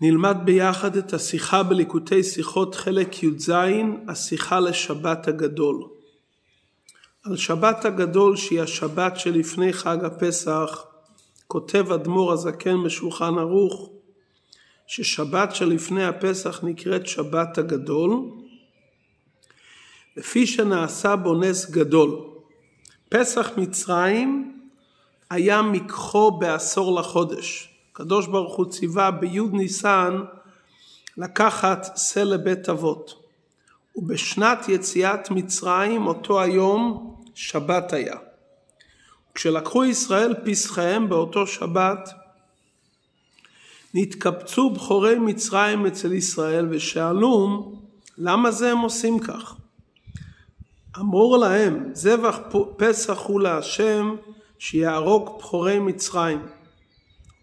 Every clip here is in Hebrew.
נלמד ביחד את השיחה בליקוטי שיחות חלק י"ז, השיחה לשבת הגדול. על שבת הגדול שהיא השבת שלפני חג הפסח, כותב אדמו"ר הזקן בשולחן ערוך, ששבת שלפני הפסח נקראת שבת הגדול, לפי שנעשה בו נס גדול. פסח מצרים היה מקחו בעשור לחודש. הקדוש ברוך הוא ציווה בי' ניסן לקחת שא לבית אבות. ובשנת יציאת מצרים אותו היום שבת היה. כשלקחו ישראל פסחיהם באותו שבת נתקבצו בכורי מצרים אצל ישראל ושאלו למה זה הם עושים כך? אמרו להם זבח פסח הוא להשם שיהרוג בכורי מצרים.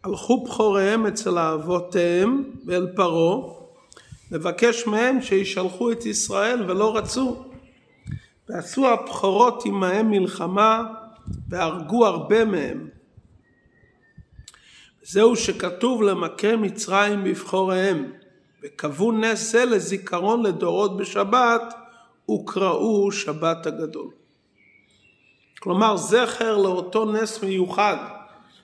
הלכו בכוריהם אצל אבותיהם ואל פרעה לבקש מהם שישלחו את ישראל ולא רצו. ועשו הבכורות עמהם מלחמה והרגו הרבה מהם. זהו שכתוב למכה מצרים בבכוריהם וקבעו נס זה לזיכרון לדורות בשבת וקראו שבת הגדול. כלומר זכר לאותו נס מיוחד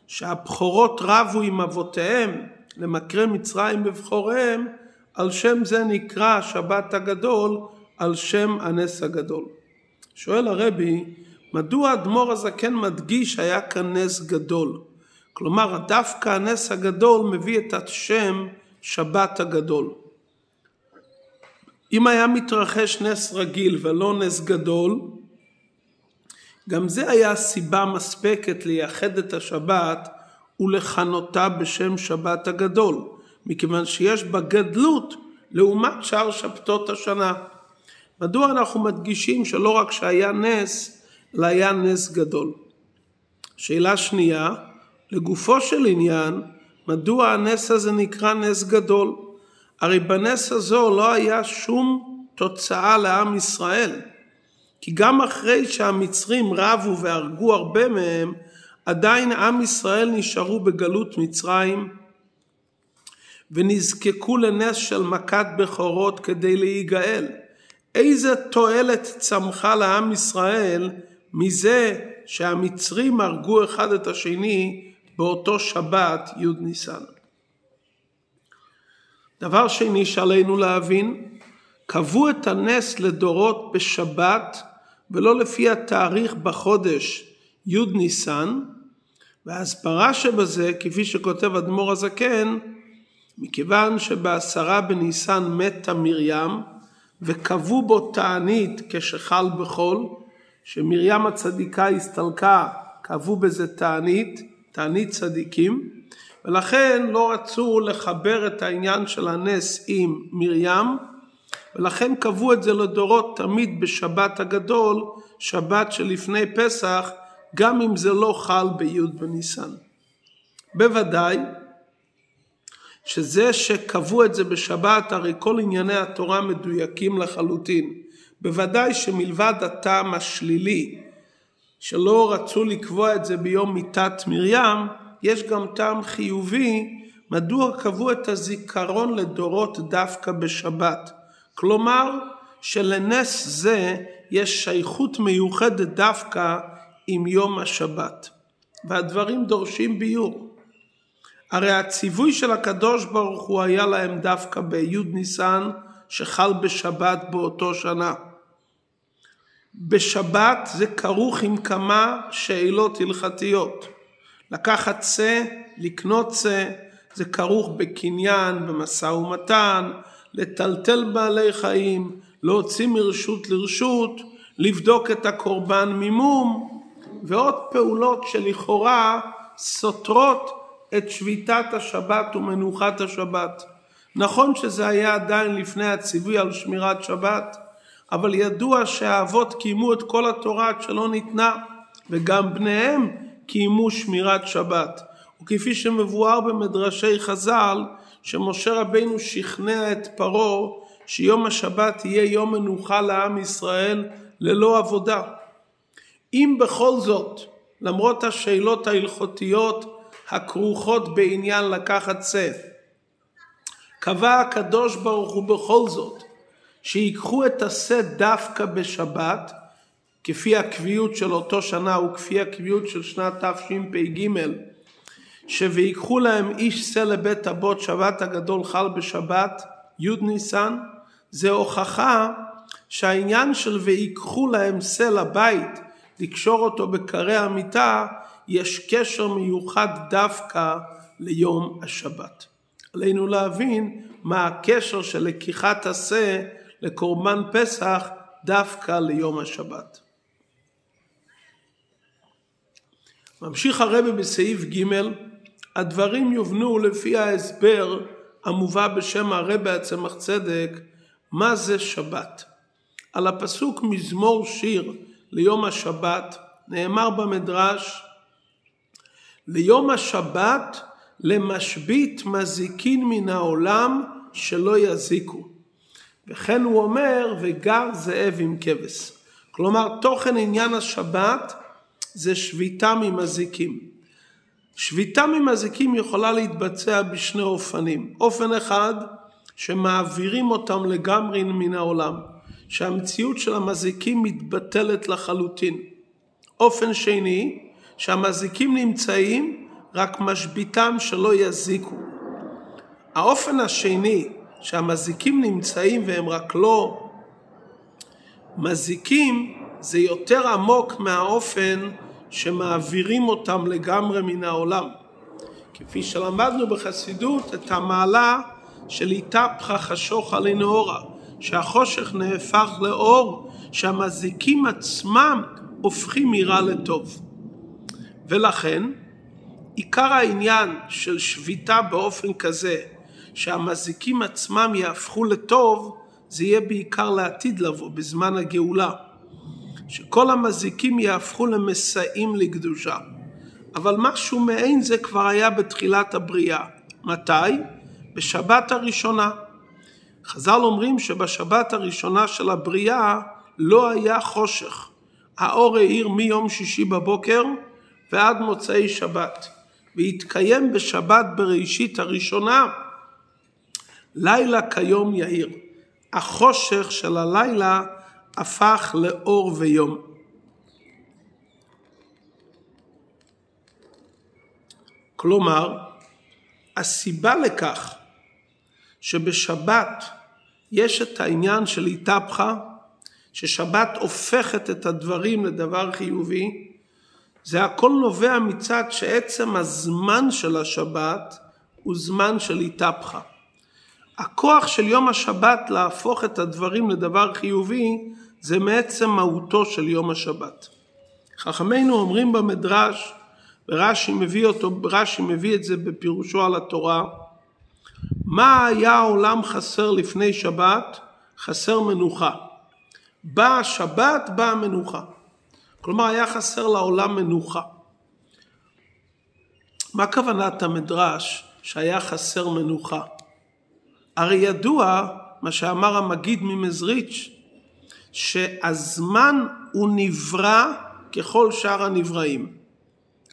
שהבכורות רבו עם אבותיהם למקרי מצרים בבכוריהם, על שם זה נקרא שבת הגדול, על שם הנס הגדול. שואל הרבי, מדוע אדמו"ר הזקן מדגיש היה כאן נס גדול? כלומר, דווקא הנס הגדול מביא את השם שבת הגדול. אם היה מתרחש נס רגיל ולא נס גדול, גם זה היה סיבה מספקת לייחד את השבת ולכנותה בשם שבת הגדול, מכיוון שיש בה גדלות לעומת שאר שבתות השנה. מדוע אנחנו מדגישים שלא רק שהיה נס, אלא היה נס גדול? שאלה שנייה, לגופו של עניין, מדוע הנס הזה נקרא נס גדול? הרי בנס הזו לא היה שום תוצאה לעם ישראל. כי גם אחרי שהמצרים רבו והרגו הרבה מהם, עדיין עם ישראל נשארו בגלות מצרים ונזקקו לנס של מכת בכורות כדי להיגאל. איזה תועלת צמחה לעם ישראל מזה שהמצרים הרגו אחד את השני באותו שבת י' ניסן. דבר שני שעלינו להבין, קבעו את הנס לדורות בשבת ולא לפי התאריך בחודש י' ניסן, וההסברה שבזה, כפי שכותב אדמו"ר הזקן, מכיוון שבעשרה בניסן מתה מרים, וקבעו בו תענית כשחל בחול, שמרים הצדיקה הסתלקה, קבעו בזה תענית, תענית צדיקים, ולכן לא רצו לחבר את העניין של הנס עם מרים, ולכן קבעו את זה לדורות תמיד בשבת הגדול, שבת שלפני פסח, גם אם זה לא חל בי' בניסן. בוודאי שזה שקבעו את זה בשבת, הרי כל ענייני התורה מדויקים לחלוטין. בוודאי שמלבד הטעם השלילי, שלא רצו לקבוע את זה ביום מיתת מרים, יש גם טעם חיובי מדוע קבעו את הזיכרון לדורות דווקא בשבת. כלומר, שלנס זה יש שייכות מיוחדת דווקא עם יום השבת. והדברים דורשים ביור. הרי הציווי של הקדוש ברוך הוא היה להם דווקא בי' ניסן שחל בשבת באותו שנה. בשבת זה כרוך עם כמה שאלות הלכתיות. לקחת שא, לקנות שא, זה כרוך בקניין, במשא ומתן, לטלטל בעלי חיים, להוציא מרשות לרשות, לבדוק את הקורבן ממום, ועוד פעולות שלכאורה סותרות את שביתת השבת ומנוחת השבת. נכון שזה היה עדיין לפני הציווי על שמירת שבת, אבל ידוע שהאבות קיימו את כל התורה עד שלא ניתנה, וגם בניהם קיימו שמירת שבת. וכפי שמבואר במדרשי חז"ל, שמשה רבינו שכנע את פרעה שיום השבת יהיה יום מנוחה לעם ישראל ללא עבודה. אם בכל זאת, למרות השאלות ההלכותיות הכרוכות בעניין לקחת שא, קבע הקדוש ברוך הוא בכל זאת שיקחו את השא דווקא בשבת, כפי הקביעות של אותו שנה וכפי הקביעות של שנת תשפ"ג, שויקחו להם איש שא לבית אבות שבת הגדול חל בשבת, י' ניסן, זה הוכחה שהעניין של ויקחו להם שא לבית, לקשור אותו בקרי המיטה, יש קשר מיוחד דווקא ליום השבת. עלינו להבין מה הקשר של לקיחת השא לקורבן פסח דווקא ליום השבת. ממשיך הרבי בסעיף ג' הדברים יובנו לפי ההסבר המובא בשם הרבי הצמח צדק מה זה שבת. על הפסוק מזמור שיר ליום השבת נאמר במדרש ליום השבת למשבית מזיקין מן העולם שלא יזיקו. וכן הוא אומר וגר זאב עם כבש. כלומר תוכן עניין השבת זה שביתה ממזיקים. שביתה ממזיקים יכולה להתבצע בשני אופנים. אופן אחד שמעבירים אותם לגמרי מן העולם, שהמציאות של המזיקים מתבטלת לחלוטין. אופן שני, שהמזיקים נמצאים רק משביתם שלא יזיקו. האופן השני שהמזיקים נמצאים והם רק לא מזיקים זה יותר עמוק מהאופן שמעבירים אותם לגמרי מן העולם. כפי שלמדנו בחסידות את המעלה של איתפחה חשוכה לנאורה, שהחושך נהפך לאור, שהמזיקים עצמם הופכים מרע לטוב. ולכן עיקר העניין של שביתה באופן כזה שהמזיקים עצמם יהפכו לטוב זה יהיה בעיקר לעתיד לבוא בזמן הגאולה שכל המזיקים יהפכו למסעים לקדושה. אבל משהו מעין זה כבר היה בתחילת הבריאה. מתי? בשבת הראשונה. חז"ל אומרים שבשבת הראשונה של הבריאה לא היה חושך. האור האיר מיום שישי בבוקר ועד מוצאי שבת. והתקיים בשבת בראשית הראשונה. לילה כיום יאיר. החושך של הלילה הפך לאור ויום. כלומר, הסיבה לכך שבשבת יש את העניין של איתפחה, ששבת הופכת את הדברים לדבר חיובי, זה הכל נובע מצד שעצם הזמן של השבת הוא זמן של איתפחה. הכוח של יום השבת להפוך את הדברים לדבר חיובי זה מעצם מהותו של יום השבת. חכמינו אומרים במדרש, ורש"י מביא אותו, רש"י מביא את זה בפירושו על התורה, מה היה העולם חסר לפני שבת? חסר מנוחה. באה שבת, באה מנוחה. כלומר היה חסר לעולם מנוחה. מה כוונת המדרש שהיה חסר מנוחה? הרי ידוע מה שאמר המגיד ממזריץ' שהזמן הוא נברא ככל שאר הנבראים.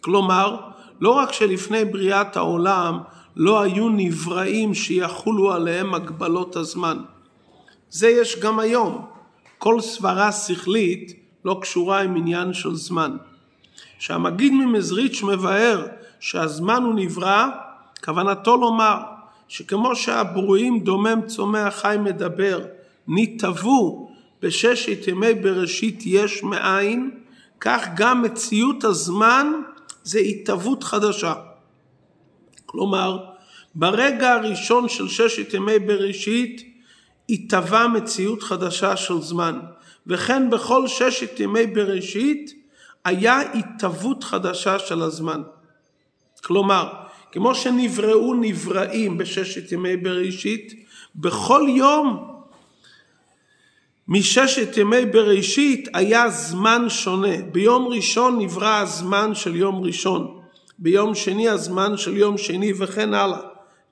כלומר, לא רק שלפני בריאת העולם לא היו נבראים שיחולו עליהם הגבלות הזמן. זה יש גם היום. כל סברה שכלית לא קשורה עם עניין של זמן. כשהמגיד ממזריץ' מבאר שהזמן הוא נברא, כוונתו לומר שכמו שהברואים דומם צומח חי מדבר, ניטבו בששת ימי בראשית יש מאין, כך גם מציאות הזמן זה התהוות חדשה. כלומר, ברגע הראשון של ששת ימי בראשית התהווה מציאות חדשה של זמן. וכן בכל ששת ימי בראשית היה התהוות חדשה של הזמן. כלומר, כמו שנבראו נבראים בששת ימי בראשית, בכל יום מששת ימי בראשית היה זמן שונה. ביום ראשון נברא הזמן של יום ראשון, ביום שני הזמן של יום שני וכן הלאה.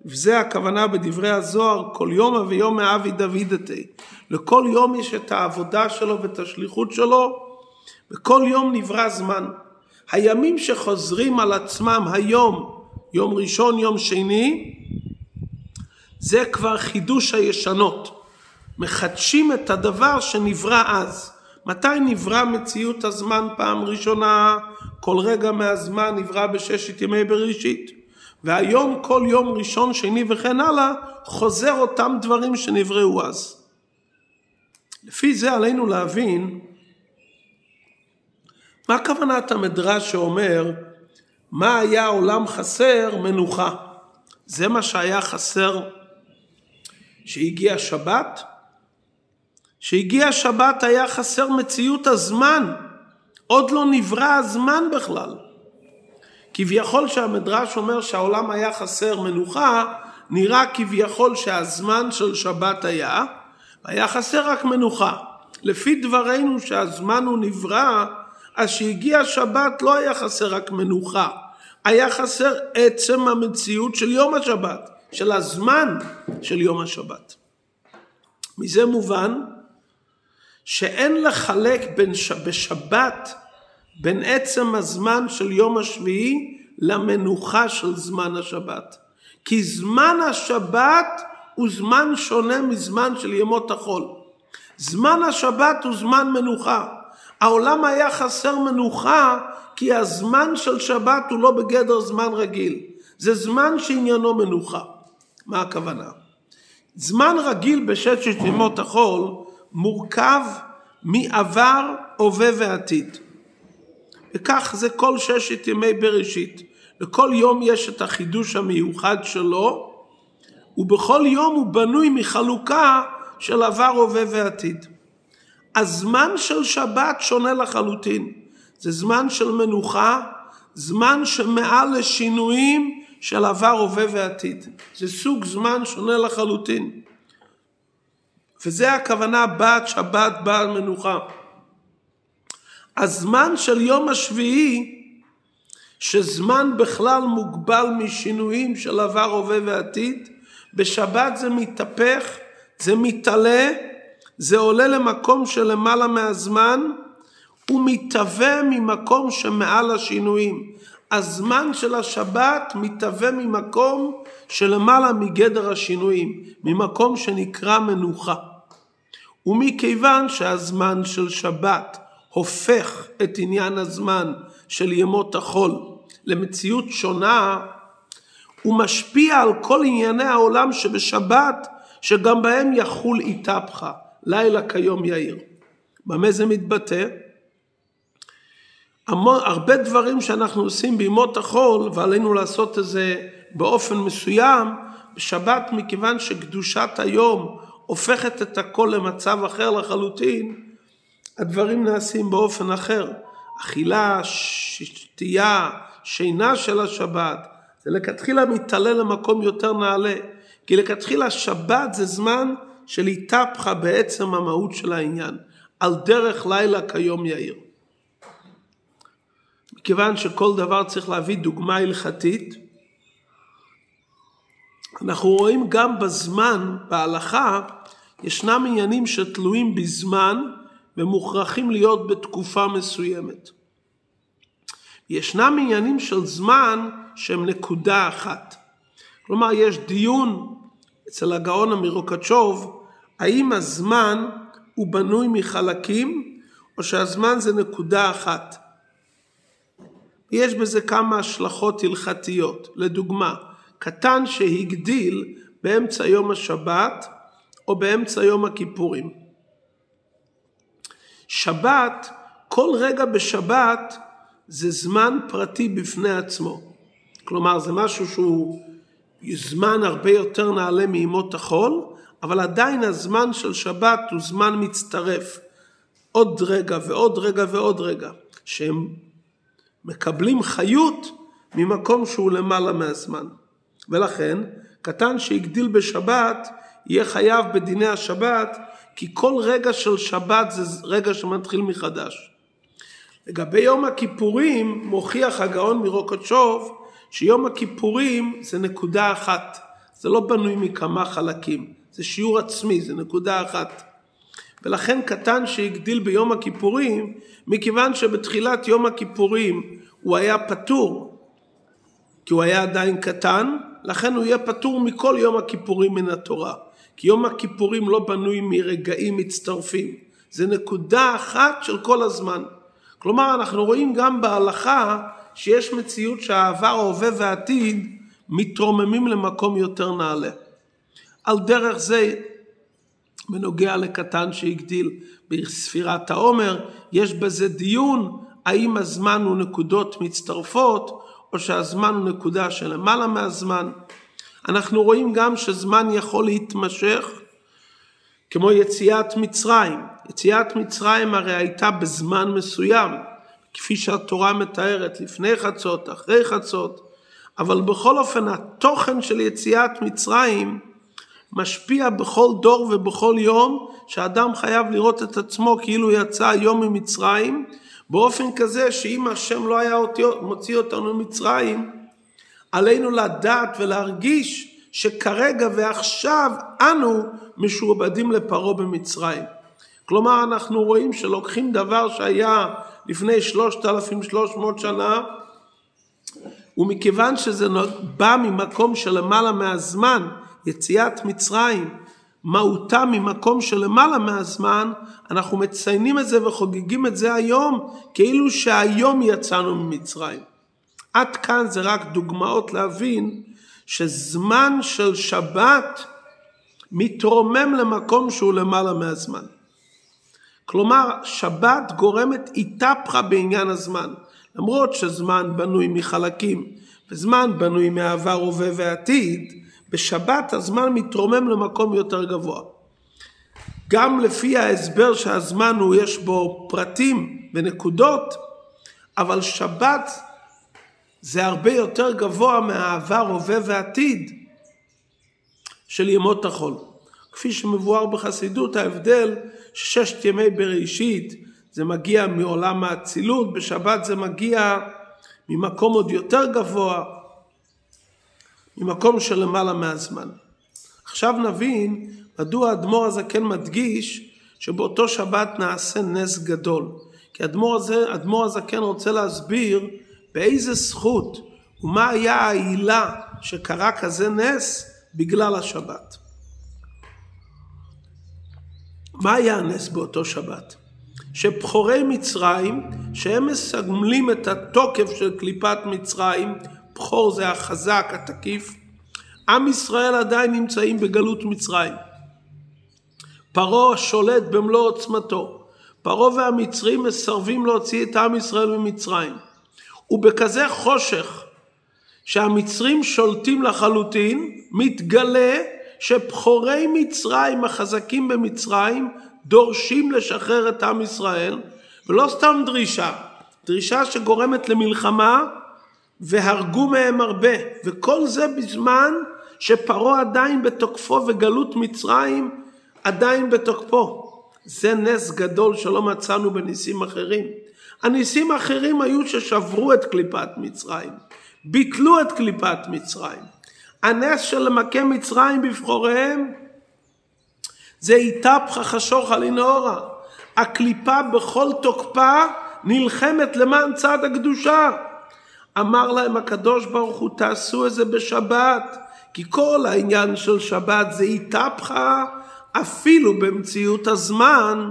וזה הכוונה בדברי הזוהר, כל יום ויום מאבי דוידתי. לכל יום יש את העבודה שלו ואת השליחות שלו, וכל יום נברא זמן. הימים שחוזרים על עצמם היום, יום ראשון, יום שני, זה כבר חידוש הישנות. מחדשים את הדבר שנברא אז. מתי נברא מציאות הזמן פעם ראשונה? כל רגע מהזמן נברא בששת ימי בראשית. והיום כל יום ראשון, שני וכן הלאה, חוזר אותם דברים שנבראו אז. לפי זה עלינו להבין מה כוונת המדרש שאומר מה היה עולם חסר? מנוחה. זה מה שהיה חסר שהגיע שבת? שהגיע שבת היה חסר מציאות הזמן. עוד לא נברא הזמן בכלל. כביכול שהמדרש אומר שהעולם היה חסר מנוחה, נראה כביכול שהזמן של שבת היה, היה חסר רק מנוחה. לפי דברינו שהזמן הוא נברא, אז שהגיע שבת לא היה חסר רק מנוחה, היה חסר עצם המציאות של יום השבת, של הזמן של יום השבת. מזה מובן שאין לחלק בין ש... בשבת בין עצם הזמן של יום השביעי למנוחה של זמן השבת. כי זמן השבת הוא זמן שונה מזמן של ימות החול. זמן השבת הוא זמן מנוחה. העולם היה חסר מנוחה כי הזמן של שבת הוא לא בגדר זמן רגיל. זה זמן שעניינו מנוחה. מה הכוונה? זמן רגיל בששת ימות החול מורכב מעבר, הווה ועתיד. וכך זה כל ששת ימי בראשית. לכל יום יש את החידוש המיוחד שלו, ובכל יום הוא בנוי מחלוקה של עבר, הווה ועתיד. הזמן של שבת שונה לחלוטין. זה זמן של מנוחה, זמן שמעל לשינויים של עבר, הווה ועתיד. זה סוג זמן שונה לחלוטין. וזה הכוונה בת שבת בעל מנוחה. הזמן של יום השביעי, שזמן בכלל מוגבל משינויים של עבר, הווה ועתיד, בשבת זה מתהפך, זה מתעלה, זה עולה למקום שלמעלה מהזמן, הוא מתהווה ממקום שמעל השינויים. הזמן של השבת מתהווה ממקום שלמעלה מגדר השינויים, ממקום שנקרא מנוחה. ומכיוון שהזמן של שבת הופך את עניין הזמן של ימות החול למציאות שונה, הוא משפיע על כל ענייני העולם שבשבת, שגם בהם יחול איתפחה, לילה כיום יאיר. במה זה מתבטא? המון, הרבה דברים שאנחנו עושים בימות החול, ועלינו לעשות את זה באופן מסוים, בשבת מכיוון שקדושת היום הופכת את הכל למצב אחר לחלוטין, הדברים נעשים באופן אחר. אכילה, שתייה, שינה של השבת, זה לכתחילה מתעלה למקום יותר נעלה. כי לכתחילה שבת זה זמן של התהפכה בעצם המהות של העניין. על דרך לילה כיום יאיר. מכיוון שכל דבר צריך להביא דוגמה הלכתית, אנחנו רואים גם בזמן, בהלכה, ישנם עניינים שתלויים בזמן ומוכרחים להיות בתקופה מסוימת. ישנם עניינים של זמן שהם נקודה אחת. כלומר, יש דיון אצל הגאון אמירוקצ'וב, האם הזמן הוא בנוי מחלקים, או שהזמן זה נקודה אחת. יש בזה כמה השלכות הלכתיות. לדוגמה, קטן שהגדיל באמצע יום השבת או באמצע יום הכיפורים. שבת, כל רגע בשבת זה זמן פרטי בפני עצמו. כלומר, זה משהו שהוא זמן הרבה יותר נעלה מימות החול, אבל עדיין הזמן של שבת הוא זמן מצטרף. עוד רגע ועוד רגע ועוד רגע, שהם מקבלים חיות ממקום שהוא למעלה מהזמן. ולכן, קטן שהגדיל בשבת, יהיה חייב בדיני השבת, כי כל רגע של שבת זה רגע שמתחיל מחדש. לגבי יום הכיפורים, מוכיח הגאון מרוקצ'וב, שיום הכיפורים זה נקודה אחת. זה לא בנוי מכמה חלקים, זה שיעור עצמי, זה נקודה אחת. ולכן קטן שהגדיל ביום הכיפורים, מכיוון שבתחילת יום הכיפורים הוא היה פטור, כי הוא היה עדיין קטן, לכן הוא יהיה פטור מכל יום הכיפורים מן התורה. כי יום הכיפורים לא בנוי מרגעים מצטרפים, זה נקודה אחת של כל הזמן. כלומר, אנחנו רואים גם בהלכה שיש מציאות שהעבר, ההווה והעתיד מתרוממים למקום יותר נעלה. על דרך זה, בנוגע לקטן שהגדיל בספירת העומר, יש בזה דיון האם הזמן הוא נקודות מצטרפות או שהזמן הוא נקודה שלמעלה מהזמן. אנחנו רואים גם שזמן יכול להתמשך כמו יציאת מצרים. יציאת מצרים הרי הייתה בזמן מסוים, כפי שהתורה מתארת לפני חצות, אחרי חצות, אבל בכל אופן התוכן של יציאת מצרים משפיע בכל דור ובכל יום שאדם חייב לראות את עצמו כאילו יצא היום ממצרים באופן כזה שאם השם לא היה מוציא אותנו ממצרים עלינו לדעת ולהרגיש שכרגע ועכשיו אנו משועבדים לפרעה במצרים. כלומר אנחנו רואים שלוקחים דבר שהיה לפני 3,300 שנה ומכיוון שזה בא ממקום שלמעלה מהזמן, יציאת מצרים, מהותה ממקום שלמעלה מהזמן, אנחנו מציינים את זה וחוגגים את זה היום, כאילו שהיום יצאנו ממצרים. עד כאן זה רק דוגמאות להבין שזמן של שבת מתרומם למקום שהוא למעלה מהזמן. כלומר, שבת גורמת איתפחה בעניין הזמן. למרות שזמן בנוי מחלקים וזמן בנוי מעבר, הווה ועתיד, בשבת הזמן מתרומם למקום יותר גבוה. גם לפי ההסבר שהזמן הוא, יש בו פרטים ונקודות, אבל שבת זה הרבה יותר גבוה מהעבר, הווה ועתיד של ימות החול. כפי שמבואר בחסידות, ההבדל ששת ימי בראשית זה מגיע מעולם האצילות, בשבת זה מגיע ממקום עוד יותר גבוה, ממקום של למעלה מהזמן. עכשיו נבין מדוע האדמו"ר הזקן מדגיש שבאותו שבת נעשה נס גדול. כי האדמו"ר הזקן רוצה להסביר באיזה זכות ומה היה העילה שקרה כזה נס בגלל השבת. מה היה הנס באותו שבת? שבכורי מצרים, שהם מסמלים את התוקף של קליפת מצרים, בכור זה החזק, התקיף, עם ישראל עדיין נמצאים בגלות מצרים. פרעה שולט במלוא עוצמתו. פרעה והמצרים מסרבים להוציא את עם ישראל ממצרים. ובכזה חושך שהמצרים שולטים לחלוטין, מתגלה שבכורי מצרים החזקים במצרים דורשים לשחרר את עם ישראל, ולא סתם דרישה, דרישה שגורמת למלחמה והרגו מהם הרבה, וכל זה בזמן שפרעה עדיין בתוקפו וגלות מצרים עדיין בתוקפו. זה נס גדול שלא מצאנו בניסים אחרים. הניסים האחרים היו ששברו את קליפת מצרים, ביטלו את קליפת מצרים. הנס של מכה מצרים בבחוריהם זה איתפחה חשוכה לנאורה. הקליפה בכל תוקפה נלחמת למען צד הקדושה. אמר להם הקדוש ברוך הוא תעשו את זה בשבת, כי כל העניין של שבת זה איתפחה אפילו במציאות הזמן.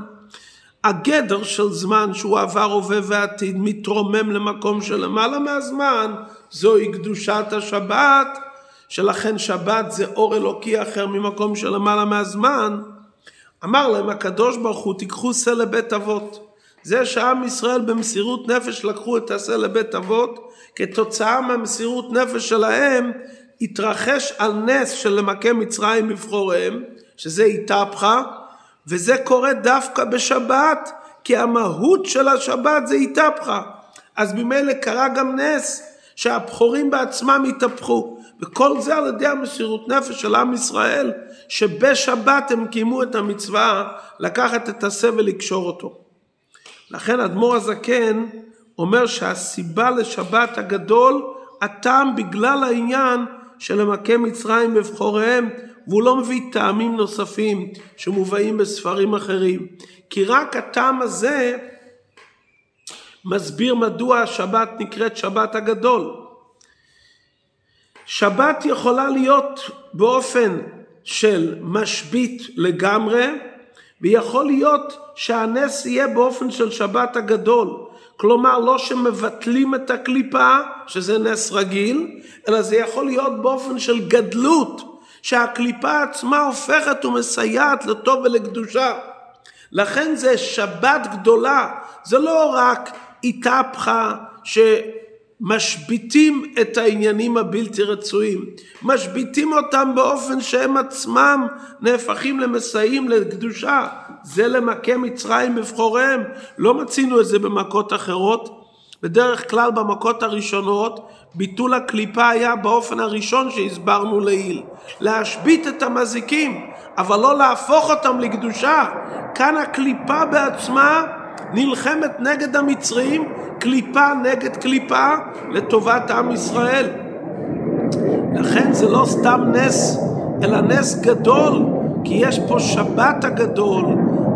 הגדר של זמן שהוא עבר, הווה ועתיד מתרומם למקום שלמעלה מהזמן, זוהי קדושת השבת, שלכן שבת זה אור אלוקי אחר ממקום שלמעלה מהזמן. אמר להם הקדוש ברוך הוא תיקחו שא לבית אבות. זה שעם ישראל במסירות נפש לקחו את השא לבית אבות, כתוצאה מהמסירות נפש שלהם התרחש על נס של למכה מצרים בבחוריהם, שזה איתפחה, וזה קורה דווקא בשבת, כי המהות של השבת זה איתפחה. אז ממילא קרה גם נס שהבחורים בעצמם התהפכו. וכל זה על ידי המסירות נפש של עם ישראל, שבשבת הם קיימו את המצווה לקחת את השה ולקשור אותו. לכן אדמו"ר הזקן אומר שהסיבה לשבת הגדול, הטעם בגלל העניין של למכה מצרים בבחוריהם, והוא לא מביא טעמים נוספים שמובאים בספרים אחרים. כי רק הטעם הזה מסביר מדוע השבת נקראת שבת הגדול. שבת יכולה להיות באופן של משבית לגמרי, ויכול להיות שהנס יהיה באופן של שבת הגדול. כלומר, לא שמבטלים את הקליפה, שזה נס רגיל, אלא זה יכול להיות באופן של גדלות, שהקליפה עצמה הופכת ומסייעת לטוב ולקדושה. לכן זה שבת גדולה, זה לא רק איתפחה שמשביתים את העניינים הבלתי רצויים, משביתים אותם באופן שהם עצמם נהפכים למסייעים לקדושה. זה למכה מצרים בבחוריהם, לא מצינו את זה במכות אחרות. בדרך כלל במכות הראשונות ביטול הקליפה היה באופן הראשון שהסברנו לעיל, להשבית את המזיקים, אבל לא להפוך אותם לקדושה. כאן הקליפה בעצמה נלחמת נגד המצרים, קליפה נגד קליפה, לטובת עם ישראל. לכן זה לא סתם נס, אלא נס גדול, כי יש פה שבת הגדול,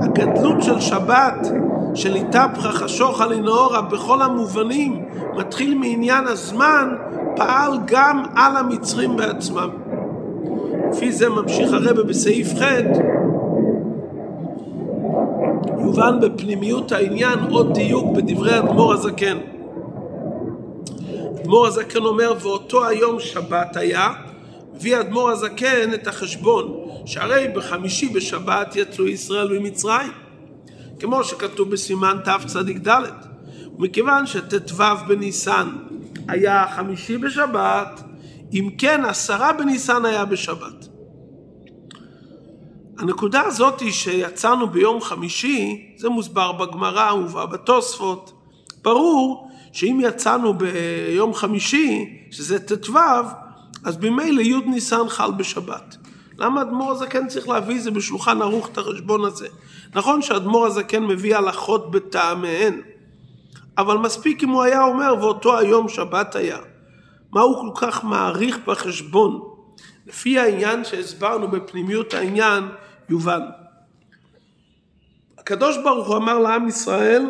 הגדלות של שבת, של איתפחה חשוכה לנאורה בכל המובנים, מתחיל מעניין הזמן, פעל גם על המצרים בעצמם. לפי זה ממשיך הרבה בסעיף ח' יובן בפנימיות העניין עוד דיוק בדברי אדמו"ר הזקן. אדמו"ר הזקן אומר ואותו היום שבת היה הביא אדמו"ר הזקן את החשבון שהרי בחמישי בשבת יצאו ישראל ממצרים כמו שכתוב בסימן תצ"ד ומכיוון שט"ו בניסן היה חמישי בשבת אם כן עשרה בניסן היה בשבת הנקודה הזאת היא שיצאנו ביום חמישי, זה מוסבר בגמרא, מובא בתוספות. ברור שאם יצאנו ביום חמישי, שזה ט"ו, אז ממילא י' ניסן חל בשבת. למה אדמו"ר הזקן צריך להביא זה בשולחן ערוך את החשבון הזה? נכון שאדמו"ר הזקן מביא הלכות בטעמיהן, אבל מספיק אם הוא היה אומר ואותו היום שבת היה. מה הוא כל כך מעריך בחשבון? לפי העניין שהסברנו בפנימיות העניין, יובן. הקדוש ברוך הוא אמר לעם ישראל,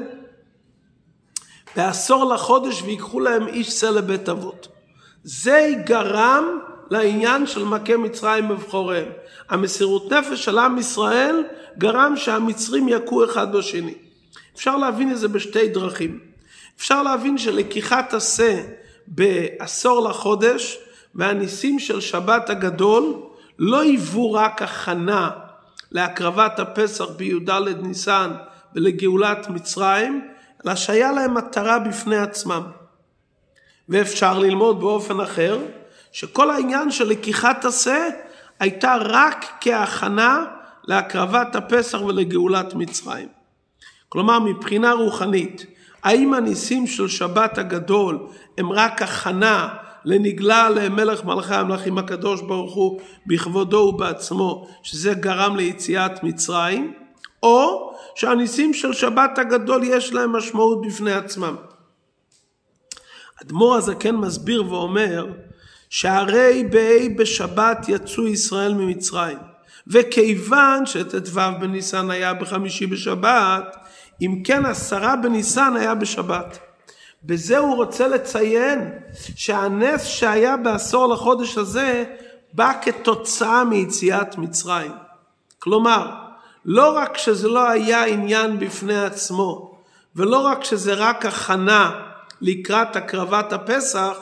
בעשור לחודש ויקחו להם איש שא לבית אבות. זה גרם לעניין של מכה מצרים בבחוריהם. המסירות נפש של עם ישראל גרם שהמצרים יכו אחד בשני. אפשר להבין את זה בשתי דרכים. אפשר להבין שלקיחת השא בעשור לחודש והניסים של שבת הגדול לא היוו רק הכנה להקרבת הפסח בי"ד ניסן ולגאולת מצרים, אלא שהיה להם מטרה בפני עצמם. ואפשר ללמוד באופן אחר, שכל העניין של לקיחת השא הייתה רק כהכנה להקרבת הפסח ולגאולת מצרים. כלומר, מבחינה רוחנית, האם הניסים של שבת הגדול הם רק הכנה לנגלה למלך מלכי המלכים הקדוש ברוך הוא בכבודו ובעצמו, שזה גרם ליציאת מצרים, או שהניסים של שבת הגדול יש להם משמעות בפני עצמם. אדמו"ר הזקן מסביר ואומר שהרי בה' בשבת יצאו ישראל ממצרים וכיוון שט"ו בניסן היה בחמישי בשבת אם כן עשרה בניסן היה בשבת בזה הוא רוצה לציין שהנס שהיה בעשור לחודש הזה בא כתוצאה מיציאת מצרים. כלומר, לא רק שזה לא היה עניין בפני עצמו, ולא רק שזה רק הכנה לקראת הקרבת הפסח,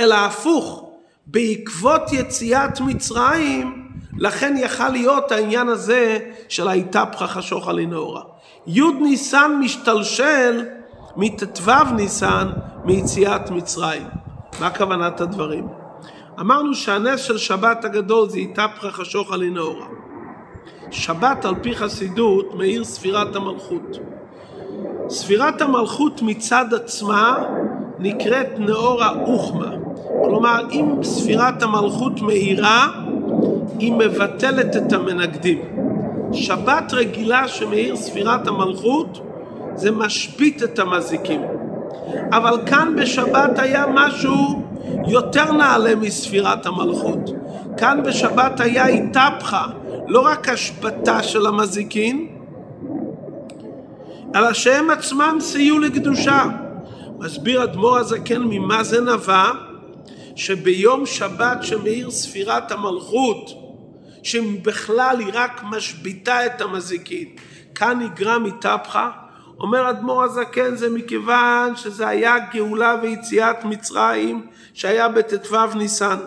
אלא הפוך, בעקבות יציאת מצרים, לכן יכל להיות העניין הזה של היתפחה חשוכה לנאורה. י' ניסן משתלשל מט"ו ניסן מיציאת מצרים. מה כוונת הדברים? אמרנו שהנס של שבת הגדול זה איתפחה חשוכה לנאורה. שבת על פי חסידות מאיר ספירת המלכות. ספירת המלכות מצד עצמה נקראת נאורה אוחמה. כלומר, אם ספירת המלכות מאירה, היא מבטלת את המנגדים. שבת רגילה שמאיר ספירת המלכות זה משבית את המזיקים. אבל כאן בשבת היה משהו יותר נעלה מספירת המלכות. כאן בשבת היה איתפחה, לא רק השבתה של המזיקין, אלא שהם עצמם סייעו לקדושה. מסביר אדמו"ר הזקן ממה זה נבע, שביום שבת שמאיר ספירת המלכות, שבכלל היא רק משביתה את המזיקין, כאן נגרם מתהפכה, אומר אדמו"ר הזקן זה מכיוון שזה היה גאולה ויציאת מצרים שהיה בט"ו ניסן.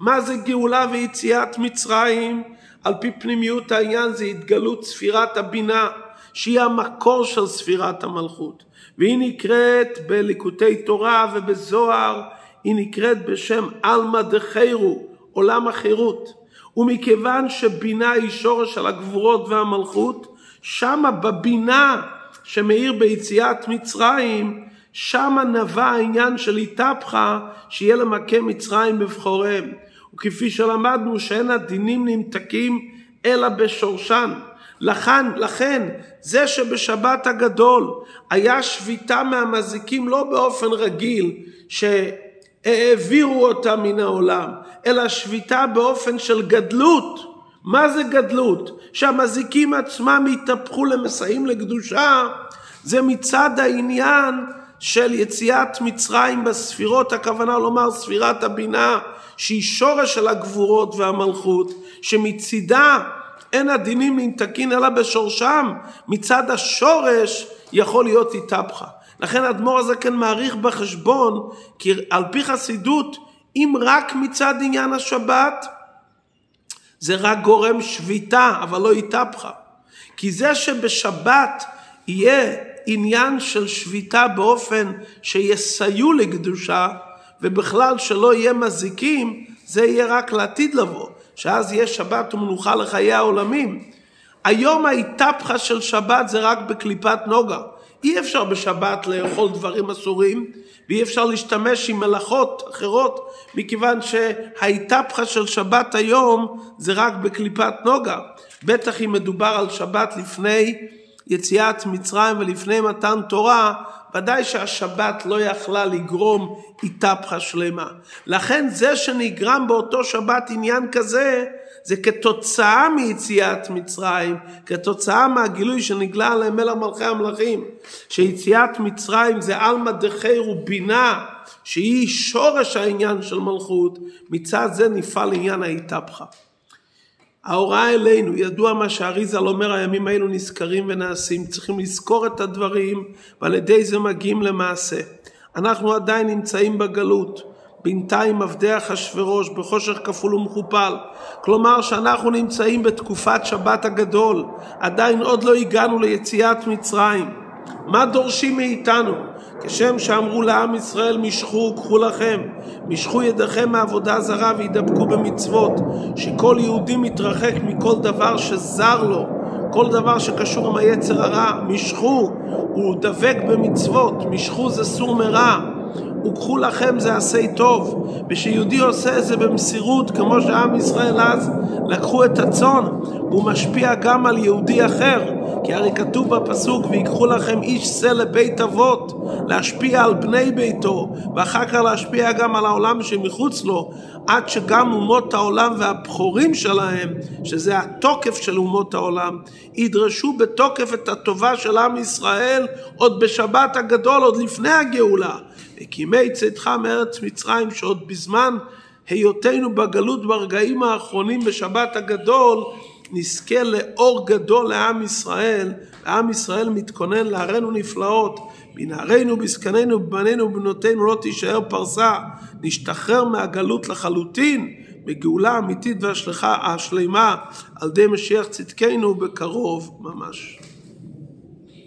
מה זה גאולה ויציאת מצרים? על פי פנימיות העניין זה התגלות ספירת הבינה שהיא המקור של ספירת המלכות והיא נקראת בליקוטי תורה ובזוהר היא נקראת בשם עלמא דחיירו עולם החירות ומכיוון שבינה היא שורש של הגבורות והמלכות שמה בבינה שמאיר ביציאת מצרים, שמה נבע העניין של התהפכה, שיהיה למכה מצרים בבחוריהם. וכפי שלמדנו שאין הדינים נמתקים אלא בשורשן. לכן, לכן זה שבשבת הגדול היה שביתה מהמזיקים לא באופן רגיל שהעבירו אותה מן העולם, אלא שביתה באופן של גדלות. מה זה גדלות? שהמזיקים עצמם התהפכו למסעים לקדושה, זה מצד העניין של יציאת מצרים בספירות, הכוונה לומר ספירת הבינה, שהיא שורש של הגבורות והמלכות, שמצידה אין הדינים נמתקין אלא בשורשם, מצד השורש יכול להיות התהפכה. לכן האדמו"ר הזה כן מעריך בחשבון, כי על פי חסידות, אם רק מצד עניין השבת, זה רק גורם שביתה, אבל לא התהפכה. כי זה שבשבת יהיה עניין של שביתה באופן שיסייעו לקדושה, ובכלל שלא יהיה מזיקים, זה יהיה רק לעתיד לבוא, שאז יהיה שבת ומנוחה לחיי העולמים. היום ההתהפכה של שבת זה רק בקליפת נוגה. אי אפשר בשבת לאכול דברים אסורים, ואי אפשר להשתמש עם מלאכות אחרות, מכיוון שההתהפכה של שבת היום זה רק בקליפת נוגה. בטח אם מדובר על שבת לפני יציאת מצרים ולפני מתן תורה, ודאי שהשבת לא יכלה לגרום התהפכה שלמה. לכן זה שנגרם באותו שבת עניין כזה, זה כתוצאה מיציאת מצרים, כתוצאה מהגילוי שנגלה עליהם מלך מלכי המלכים, שיציאת מצרים זה עלמא דחיר ובינה, שהיא שורש העניין של מלכות, מצד זה נפעל עניין ההתהפכה. ההוראה אלינו, ידוע מה שאריזל אומר, הימים האלו נזכרים ונעשים, צריכים לזכור את הדברים ועל ידי זה מגיעים למעשה. אנחנו עדיין נמצאים בגלות. בינתיים עבדי אחשורוש בחושך כפול ומכופל. כלומר שאנחנו נמצאים בתקופת שבת הגדול, עדיין עוד לא הגענו ליציאת מצרים. מה דורשים מאיתנו? כשם שאמרו לעם ישראל משכו וקחו לכם, משכו ידיכם מעבודה זרה וידבקו במצוות, שכל יהודי מתרחק מכל דבר שזר לו, כל דבר שקשור עם היצר הרע, משכו, הוא דבק במצוות, משכו זה סור מרע. וקחו לכם זה עשה טוב, ושיהודי עושה את זה במסירות, כמו שעם ישראל אז לקחו את הצאן, והוא משפיע גם על יהודי אחר, כי הרי כתוב בפסוק, ויקחו לכם איש שא לבית אבות, להשפיע על בני ביתו, ואחר כך להשפיע גם על העולם שמחוץ לו, עד שגם אומות העולם והבכורים שלהם, שזה התוקף של אומות העולם, ידרשו בתוקף את הטובה של עם ישראל עוד בשבת הגדול, עוד לפני הגאולה. הקימי צאתך מארץ מצרים שעוד בזמן היותנו בגלות ברגעים האחרונים בשבת הגדול נזכה לאור גדול לעם ישראל, ועם ישראל מתכונן להראינו נפלאות, בנערינו, בזקנינו, בבנינו ובנותינו לא תישאר פרסה, נשתחרר מהגלות לחלוטין בגאולה אמיתית והשלמה על ידי משיח צדקנו בקרוב ממש.